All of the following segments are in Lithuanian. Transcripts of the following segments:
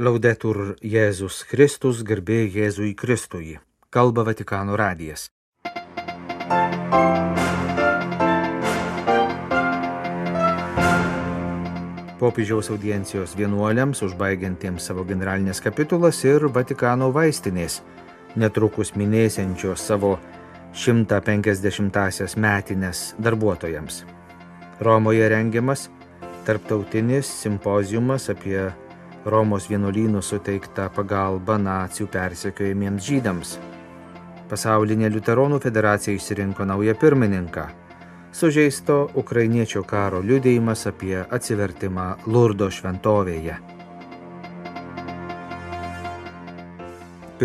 Laudetur Jėzus Kristus, garbė Jėzui Kristui. Kalba Vatikano radijas. Popiežiaus audiencijos vienuoliams, užbaigiantiems savo generalinės kapitulas ir Vatikano vaistinės, netrukus minėsiančios savo 150-asias metinės darbuotojams. Romoje rengiamas tarptautinis simpozijumas apie Romos vienuolynų suteiktą pagalbą nacijų persekiojimiems žydams. Pasaulinė Liuteronų federacija išsirinko naują pirmininką. Sužeisto ukrainiečio karo liudėjimas apie atsivertimą Lurdo šventovėje.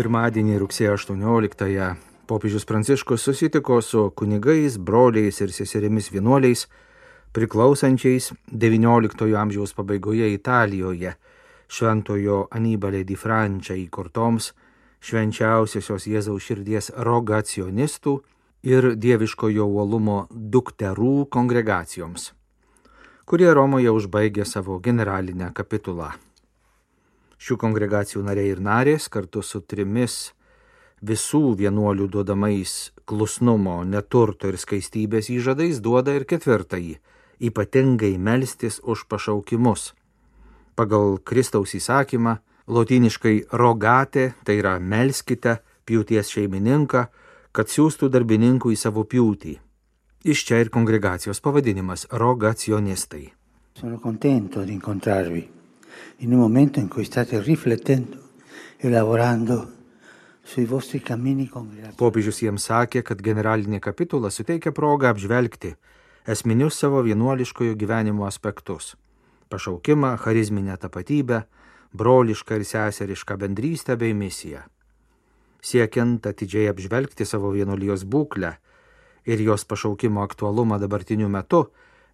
Pirmadienį rugsėjo 18-ąją popiežius Pranciškus susitiko su kunigais, broliais ir seserimis vienuoliais, priklausančiais XIX amžiaus pabaigoje Italijoje šventojo Anibalė di Francia įkurtoms švenčiausiosios Jėzaus širdies rogacionistų ir dieviškojo uolumo dukterų kongregacijoms, kurie Romoje užbaigė savo generalinę kapitulą. Šių kongregacijų nariai ir narės kartu su trimis visų vienuolių duodamais klusnumo, neturto ir skaistybės įžadais duoda ir ketvirtąjį - ypatingai melstis už pašaukimus pagal Kristaus įsakymą, lotyniškai rogatė, tai yra melskite pjūties šeimininką, kad siūstų darbininkų į savo pjūtį. Iš čia ir kongregacijos pavadinimas - rogacionistai. Sono contento di incontrarvi in un momento in cui state riflettendo e lavorando. Popiežius jiems sakė, kad generalinė kapitula suteikia progą apžvelgti esminius savo vienuoliškojo gyvenimo aspektus pašaukimą, charizminę tapatybę, brolišką ir seserišką bendrystę bei misiją. Siekiant atidžiai apžvelgti savo vienolijos būklę ir jos pašaukimo aktualumą dabartiniu metu,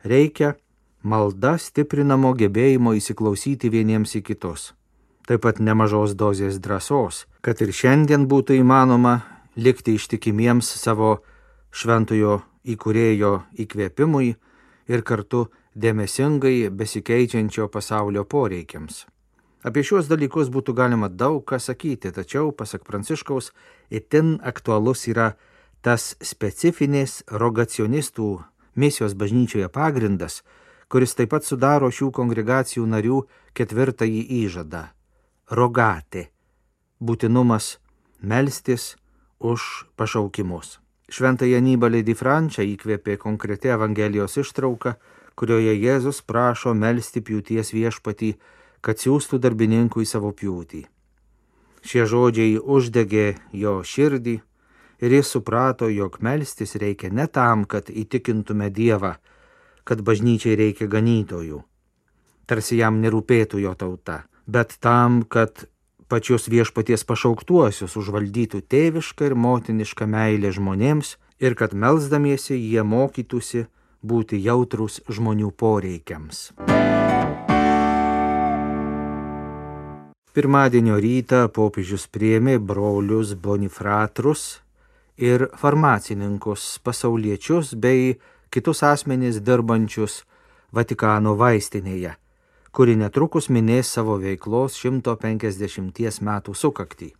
reikia malda stiprinamo gebėjimo įsiklausyti vieniems į kitus. Taip pat nemažos dozės drąsos, kad ir šiandien būtų įmanoma likti ištikimiems savo šventojo įkūrėjo įkvėpimui ir kartu dėmesingai besikeičiančio pasaulio poreikiams. Apie šiuos dalykus būtų galima daug ką sakyti, tačiau, pasak Pranciškaus, itin aktualus yra tas specifinis rogacionistų misijos bažnyčioje pagrindas, kuris taip pat sudaro šių kongregacijų narių ketvirtąjį įžadą - rogatė - būtinumas melstis už pašaukimus. Šventąją Nybalį di Frančią įkvėpė konkreti Evangelijos ištrauka, kurioje Jėzus prašo melstį pjūties viešpatį, kad siūstų darbininkų į savo pjūtį. Šie žodžiai uždegė jo širdį ir jis suprato, jog melstis reikia ne tam, kad įtikintume Dievą, kad bažnyčiai reikia ganytojų, tarsi jam nerūpėtų jo tauta, bet tam, kad pačios viešpaties pašauktuosius užvaldytų tėvišką ir motinišką meilę žmonėms ir kad melzdamiesi jie mokytųsi būti jautrus žmonių poreikiams. Pirmadienio rytą popiežius priemi brolius Bonifratrus ir farmacininkus, pasauliečius bei kitus asmenys dirbančius Vatikano vaistinėje, kuri netrukus minės savo veiklos 150 metų sukaktį.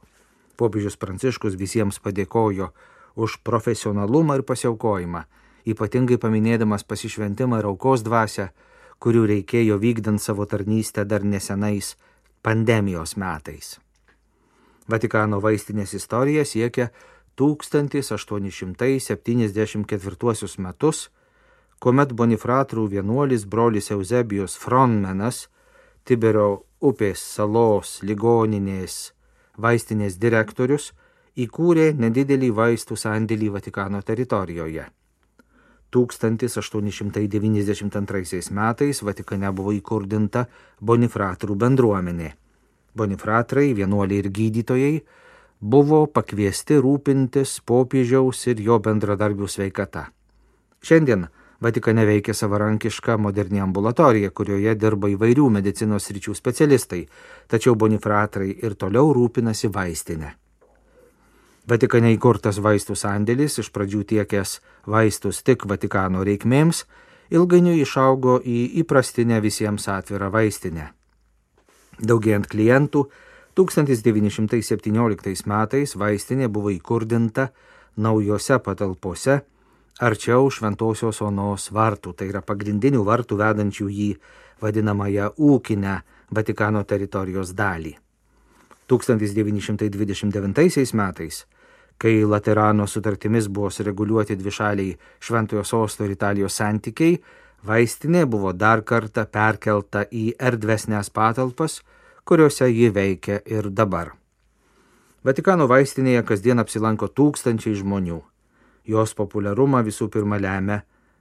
Popiežius Pranciškus visiems padėkojo už profesionalumą ir pasiaukojimą ypatingai paminėdamas pasišventimą ir aukos dvasę, kurių reikėjo vykdant savo tarnystę dar nesenais pandemijos metais. Vatikano vaistinės istorija siekia 1874 metus, kuomet Bonifratrų vienuolis brolis Eusebijus Fronmenas, Tiberio upės salos ligoninės vaistinės direktorius, įkūrė nedidelį vaistų sandėlį Vatikano teritorijoje. 1892 metais Vatikane buvo įkurdinta Bonifratrų bendruomenė. Bonifratrai, vienuoliai ir gydytojai buvo pakviesti rūpintis popiežiaus ir jo bendradarbių sveikata. Šiandien Vatikane veikia savarankiška moderni ambulatorija, kurioje dirba įvairių medicinos ryčių specialistai, tačiau Bonifratrai ir toliau rūpinasi vaistinę. Vatikane įkurtas vaistų sandėlis, iš pradžių tiekęs vaistus tik Vatikano reikmėms, ilgainiui išaugo į įprastinę visiems atvirą vaistinę. Daugėjant klientų, 1917 metais vaistinė buvo įkurdinta naujose patalpose arčiau Šventojios Onos vartų, tai yra pagrindinių vartų vedančių į vadinamąją ūkinę Vatikano teritorijos dalį. 1929 metais, kai Laterano sutartimis buvo sureguliuoti dvišaliai Šventojo Sosto ir Italijos santykiai, vaistinė buvo dar kartą perkelta į erdvesnės patalpas, kuriuose ji veikia ir dabar. Vatikano vaistinėje kasdien apsilanko tūkstančiai žmonių. Jos populiarumą visų pirma lemia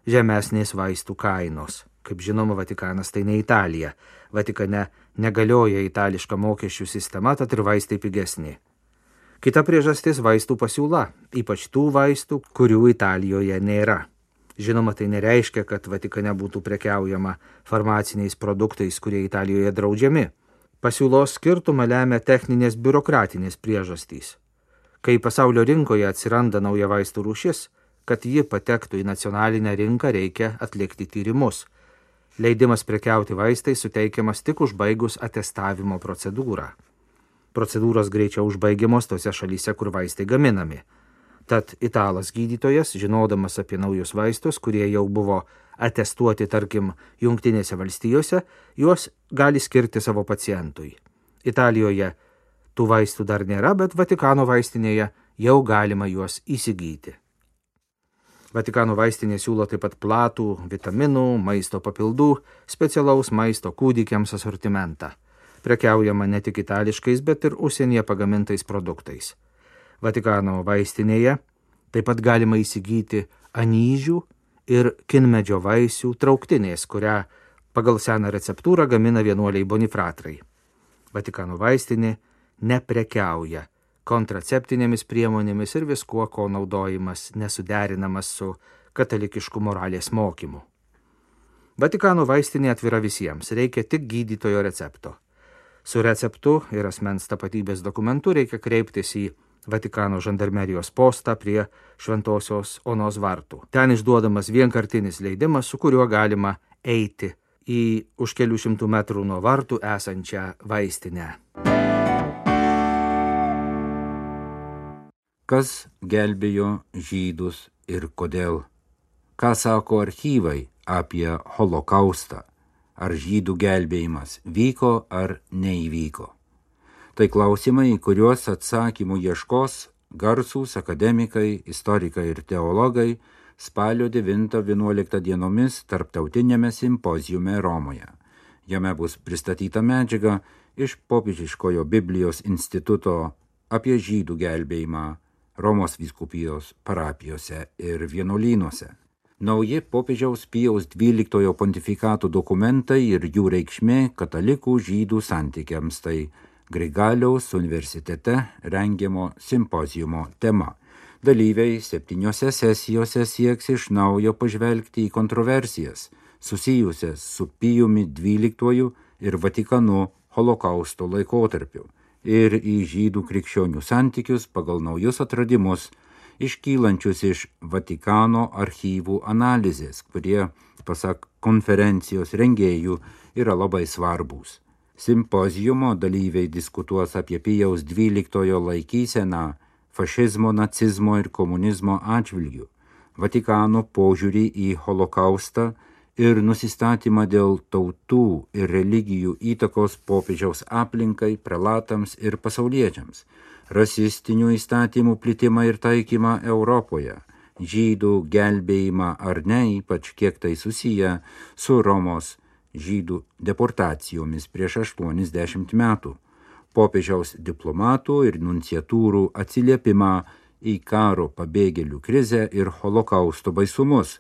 žemesnės vaistų kainos. Kaip žinoma, Vatikanas tai ne Italija. Vatikane negalioja itališka mokesčių sistema, tad ir vaistai pigesni. Kita priežastis - vaistų pasiūla, ypač tų vaistų, kurių Italijoje nėra. Žinoma, tai nereiškia, kad Vatikane būtų prekiaujama farmaciniais produktais, kurie Italijoje draudžiami. Pasiūlos skirtumą lemia techninės biurokratinės priežastys. Kai pasaulio rinkoje atsiranda nauja vaistų rūšis, kad ji patektų į nacionalinę rinką, reikia atlikti tyrimus. Leidimas prekiauti vaistai suteikiamas tik užbaigus atestavimo procedūrą. Procedūros greičiau užbaigiamos tose šalyse, kur vaistai gaminami. Tad italas gydytojas, žinodamas apie naujus vaistus, kurie jau buvo atestuoti, tarkim, Junktinėse valstijose, juos gali skirti savo pacientui. Italijoje tų vaistų dar nėra, bet Vatikano vaistinėje jau galima juos įsigyti. Vatikano vaistinė siūlo taip pat platų vitaminų, maisto papildų, specialaus maisto kūdikiams asortimentą. Prekiaujama ne tik itališkais, bet ir užsienyje pagamintais produktais. Vatikano vaistinėje taip pat galima įsigyti anyžių ir kinmedžio vaisių trauktinės, kurią pagal seną receptūrą gamina vienuoliai bonifratrai. Vatikano vaistinė neprekiauja kontraceptinėmis priemonėmis ir viskuo, ko naudojimas nesuderinamas su katalikišku moralės mokymu. Vatikano vaistinė atvira visiems, reikia tik gydytojo recepto. Su receptu ir asmens tapatybės dokumentu reikia kreiptis į Vatikano žandarmerijos postą prie Šventojios Onos vartų. Ten išduodamas vienkartinis leidimas, su kuriuo galima eiti į už kelių šimtų metrų nuo vartų esančią vaistinę. Kas gelbėjo žydus ir kodėl? Ką sako archyvai apie holokaustą? Ar žydų gelbėjimas vyko ar neįvyko? Tai klausimai, kuriuos atsakymų ieškos garsūs akademikai, istorikai ir teologai spalio 9-11 dienomis tarptautinėme simpozijume Romoje. Jame bus pristatyta medžiaga iš popiežiškojo Biblijos instituto apie žydų gelbėjimą Romos vyskupijos parapijose ir vienuolynuose. Nauji popiežiaus Pijaus XII pontifikato dokumentai ir jų reikšmė katalikų žydų santykiams tai Grigaliaus universitete rengiamo simpozijumo tema. Dalyviai septyniose sesijose sieks iš naujo pažvelgti į kontroversijas susijusias su Pijumi XII ir Vatikanu holokausto laikotarpiu ir į žydų krikščionių santykius pagal naujus atradimus iškylančius iš Vatikano archyvų analizės, kurie, pasak konferencijos rengėjų, yra labai svarbus. Simpozijumo dalyviai diskutuos apie Pijaus XII laikyseną fašizmo, nacizmo ir komunizmo atžvilgių, Vatikano požiūrį į holokaustą ir nusistatymą dėl tautų ir religijų įtakos popiežiaus aplinkai, prelatams ir pasauliečiams, rasistinių įstatymų plitimą ir taikymą Europoje, žydų gelbėjimą ar ne, ypač kiek tai susiję su Romos žydų deportacijomis prieš 80 metų, popiežiaus diplomatų ir nunciatūrų atsiliepimą į karo pabėgėlių krizę ir holokausto baisumus,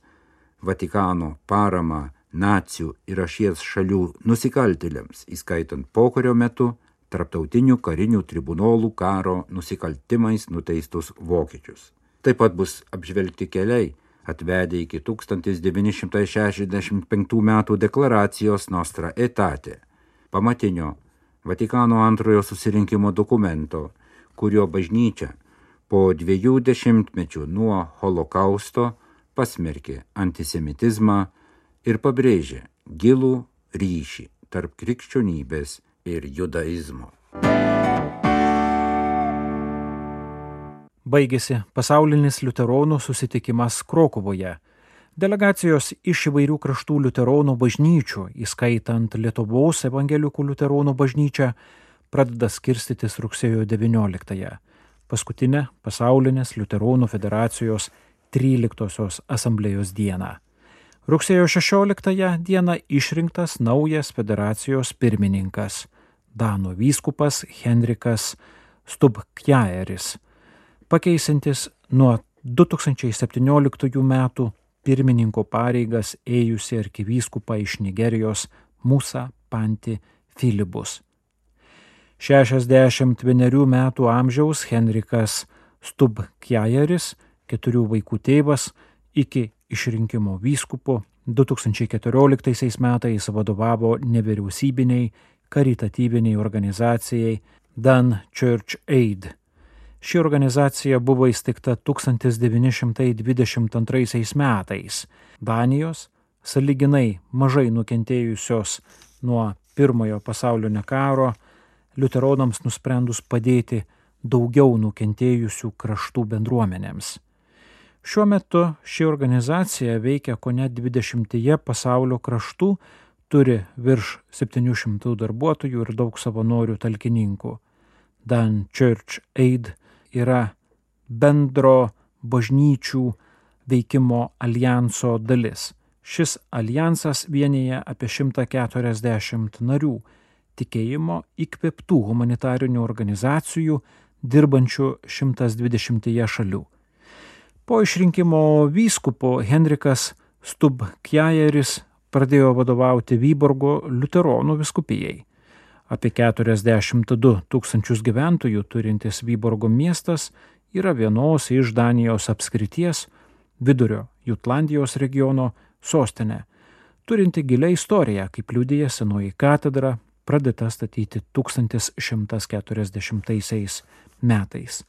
Vatikano paramą nacijų ir ašies šalių nusikaltėliams, įskaitant pokario metu tarptautinių karinių tribunolų karo nusikaltimais nuteistus vokiečius. Taip pat bus apžvelgti keliai, atvedė iki 1965 metų deklaracijos Nostra Etate, pamatinio Vatikano antrojo susirinkimo dokumento, kurio bažnyčia po dviejų dešimtmečių nuo holokausto pasmerkė antisemitizmą ir pabrėžė gilų ryšį tarp krikščionybės ir judaizmo. Baigėsi pasaulinis liuteronų susitikimas Krokuvoje. Delegacijos iš įvairių kraštų liuteronų bažnyčių, įskaitant Lietuvos evangelikų liuteronų bažnyčią, pradeda skirstytis rugsėjo 19-ąją, paskutinę pasaulinės liuteronų federacijos 13-osios asamblėjos dieną. Rugsėjo 16 dieną išrinktas naujas federacijos pirmininkas - Danų vyskupas Henrikas Stubkjaeris pakeisintis nuo 2017 metų pirmininko pareigas ėjusi arkivyskupą iš Nigerijos Musa Panti Filibus. 61 metų amžiaus Henrikas Stubkjajeris, keturių vaikų tėvas, iki išrinkimo vyskupu 2014 metais vadovavo nevyriausybiniai karitatyviniai organizacijai Dan Church Aid Ši organizacija buvo įsteigta 1922 metais. Danijos, saliginai mažai nukentėjusios nuo pirmojo pasaulinio karo, liuteronams nusprendus padėti daugiau nukentėjusių kraštų bendruomenėms. Šiuo metu ši organizacija veikia ko net 20 pasaulio kraštų, turi virš 700 darbuotojų ir daug savanorių talkininkų. Dan Church Aid yra bendro bažnyčių veikimo alijanso dalis. Šis alijansas vienyje apie 140 narių tikėjimo įkvėptų humanitarinių organizacijų dirbančių 120 šalių. Po išrinkimo vyskupo Henrikas Stubkjajeris pradėjo vadovauti Vyborgo liuteronų viskupijai. Apie 42 tūkstančius gyventojų turintis Vyborgo miestas yra vienos iš Danijos apskrities vidurio Jutlandijos regiono sostinė, turinti gilią istoriją, kaip liudija senoji katedra, pradėta statyti 1140 metais.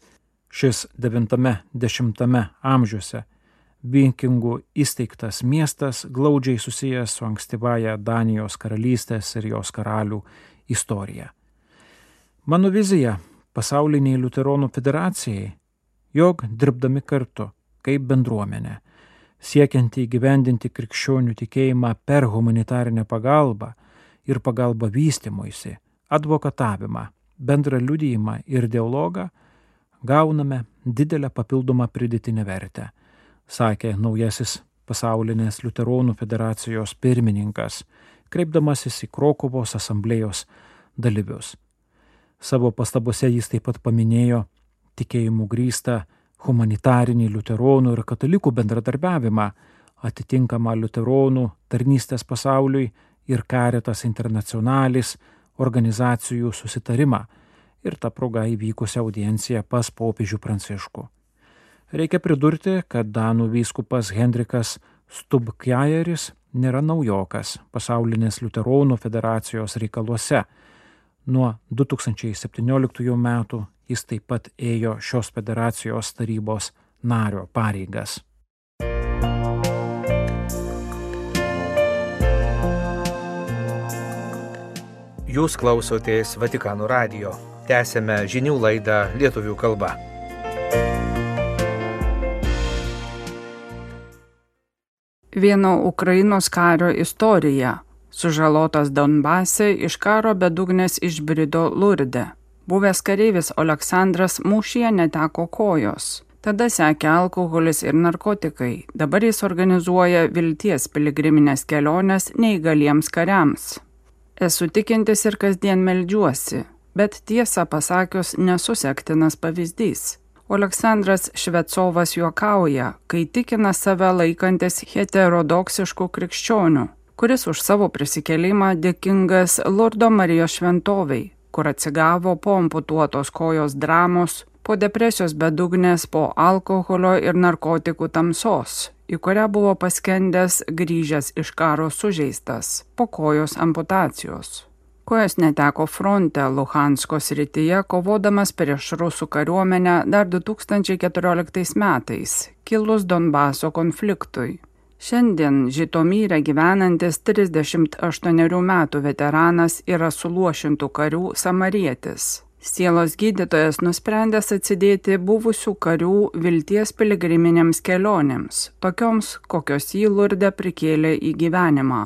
Šis 90 amžiuose vikingų įsteigtas miestas glaudžiai susijęs su ankstyvaja Danijos karalystės ir jos karalių istoriją. Mano vizija pasauliniai Luteronų federacijai, jog dirbdami kartu kaip bendruomenė, siekianti įgyvendinti krikščionių tikėjimą per humanitarinę pagalbą ir pagalbą vystimuisi, advokatavimą, bendrą liudijimą ir dialogą, gauname didelę papildomą pridėtinę vertę, sakė naujasis pasaulinės Luteronų federacijos pirmininkas kreipdamasis į Krokovos asamblėjos dalyvius. Savo pastabose jis taip pat paminėjo tikėjimų grįstą humanitarinį liuteronų ir katalikų bendradarbiavimą, atitinkamą liuteronų tarnystės pasauliui ir Caritas Internacionalis organizacijų susitarimą ir tą progą įvykusią audienciją pas popiežių Pranciškų. Reikia pridurti, kad Danų vyskupas Hendrikas Stubkjajeris nėra naujokas pasaulinės liuteronų federacijos reikaluose. Nuo 2017 metų jis taip pat ėjo šios federacijos tarybos nario pareigas. Jūs klausotės Vatikano radio. Tęsėme žinių laidą lietuvių kalba. vieno Ukrainos kario istorija. Sužalotas Donbase iš karo bedugnės išbrido Lurde. Buvęs kareivis Aleksandras mūšyje neteko kojos. Tada sekė alkoholis ir narkotikai. Dabar jis organizuoja vilties piligriminės keliones neįgaliems kariams. Esu tikintis ir kasdien meldžiuosi, bet tiesą pasakius nesusektinas pavyzdys. Aleksandras Švecovas juokauja, kai tikina save laikantis heterodoksiškų krikščionių, kuris už savo prisikelimą dėkingas Lurdo Marijos šventoviai, kur atsigavo po amputuotos kojos dramos, po depresijos bedugnės, po alkoholio ir narkotikų tamsos, į kurią buvo paskendęs grįžęs iš karo sužeistas po kojos amputacijos. Kojas neteko fronte Luhansko srityje, kovodamas prieš rusų kariuomenę dar 2014 metais, kilus Donbaso konfliktui. Šiandien Žitomyrė gyvenantis 38 metų veteranas yra suluošintų karių samarietis. Sielos gydytojas nusprendęs atsidėti buvusių karių vilties piligriminėms kelionėms, tokioms, kokios jį lurdė prikėlė į gyvenimą.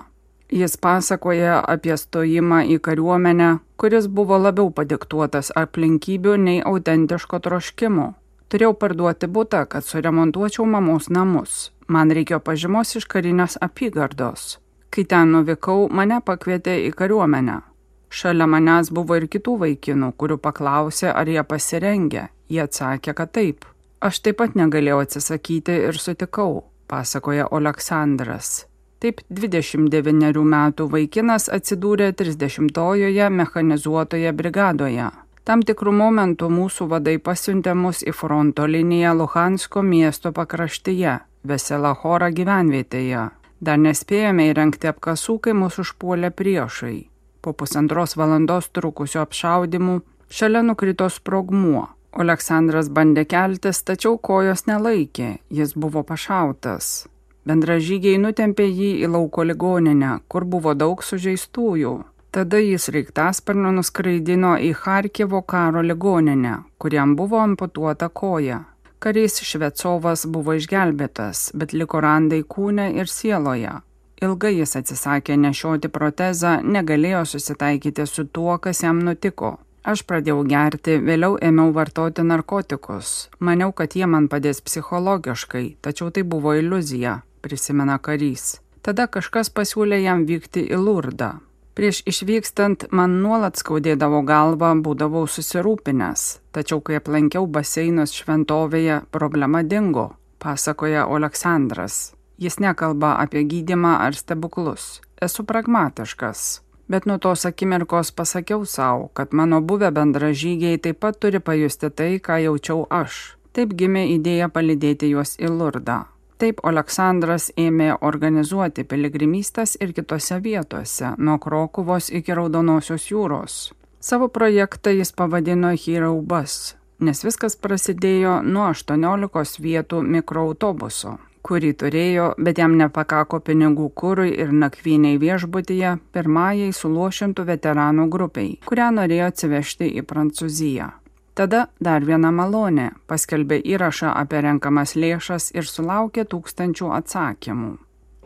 Jis pasakoja apie stojimą į kariuomenę, kuris buvo labiau padiktuotas aplinkybių nei autentiško troškimo. Turėjau parduoti būtą, kad suremontuočiau mamos namus. Man reikėjo pažymos iš karinės apygardos. Kai ten nuvykau, mane pakvietė į kariuomenę. Šalia manęs buvo ir kitų vaikinų, kurių paklausė, ar jie pasirengę. Jie atsakė, kad taip. Aš taip pat negalėjau atsisakyti ir sutikau, pasakoja Aleksandras. Taip 29 metų vaikinas atsidūrė 30-ojoje mechanizuotoje brigadoje. Tam tikrų momentų mūsų vadai pasiuntė mus į fronto liniją Luhansko miesto pakraštyje, Veselahora gyvenvietėje. Dar nespėjome įrengti apkasų, kai mus užpuolė priešai. Po pusantros valandos trukusio apšaudimų šalia nukrito sprogmuo. Aleksandras bandė keltis, tačiau kojos nelaikė, jis buvo pašautas. Bendražygiai nutempė jį į lauko ligoninę, kur buvo daug sužeistųjų. Tada jis reiktasparnu nuskraidino į Harkivo karo ligoninę, kuriam buvo amputuota koja. Karys Švecovas buvo išgelbėtas, bet liko randai kūne ir sieloje. Ilgai jis atsisakė nešioti protezą, negalėjo susitaikyti su tuo, kas jam nutiko. Aš pradėjau gerti, vėliau ėmiau vartoti narkotikus. Maniau, kad jie man padės psichologiškai, tačiau tai buvo iliuzija prisimena karys. Tada kažkas pasiūlė jam vykti į Lurdą. Prieš išvykstant man nuolat skaudėdavo galvą, būdavau susirūpinęs, tačiau kai aplankiau baseinus šventovėje, problema dingo, pasakoja Aleksandras. Jis nekalba apie gydimą ar stebuklus. Esu pragmatiškas. Bet nuo tos akimirkos pasakiau savo, kad mano buvę bendražygiai taip pat turi pajusti tai, ką jaučiau aš. Taip gimė idėja palidėti juos į Lurdą. Taip Aleksandras ėmė organizuoti piligrimystas ir kitose vietose, nuo Krokuvos iki Raudonosios jūros. Savo projektą jis pavadino Hiraubas, nes viskas prasidėjo nuo 18 vietų mikroautobuso, kurį turėjo, bet jam nepakako pinigų kūrui ir nakvyniai viešbutyje pirmajai suluošintų veteranų grupiai, kurią norėjo atsivežti į Prancūziją. Tada dar viena malonė - paskelbė įrašą apie renkamas lėšas ir sulaukė tūkstančių atsakymų.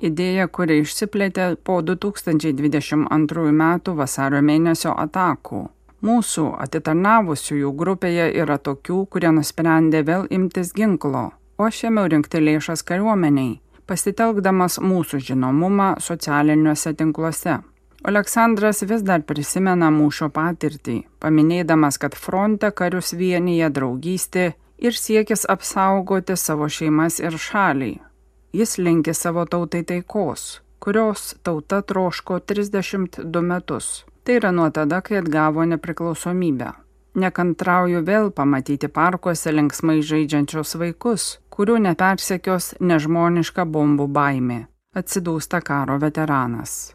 Idėja, kuri išsiplėtė po 2022 m. vasario mėnesio atakų. Mūsų atitarnavusiųjų grupėje yra tokių, kurie nusprendė vėl imtis ginklo, o ėmiau rinkti lėšas kariuomeniai, pasitelkdamas mūsų žinomumą socialiniuose tinkluose. Aleksandras vis dar prisimena mūšio patirtį, paminėdamas, kad fronte karius vienyje draugystė ir siekis apsaugoti savo šeimas ir šalį. Jis linki savo tautai taikos, kurios tauta troško 32 metus. Tai yra nuo tada, kai atgavo nepriklausomybę. Nekantrauju vėl pamatyti parkuose linksmai žaidžiančios vaikus, kurių nepersekios nežmoniška bombų baimė. Atsidūsta karo veteranas.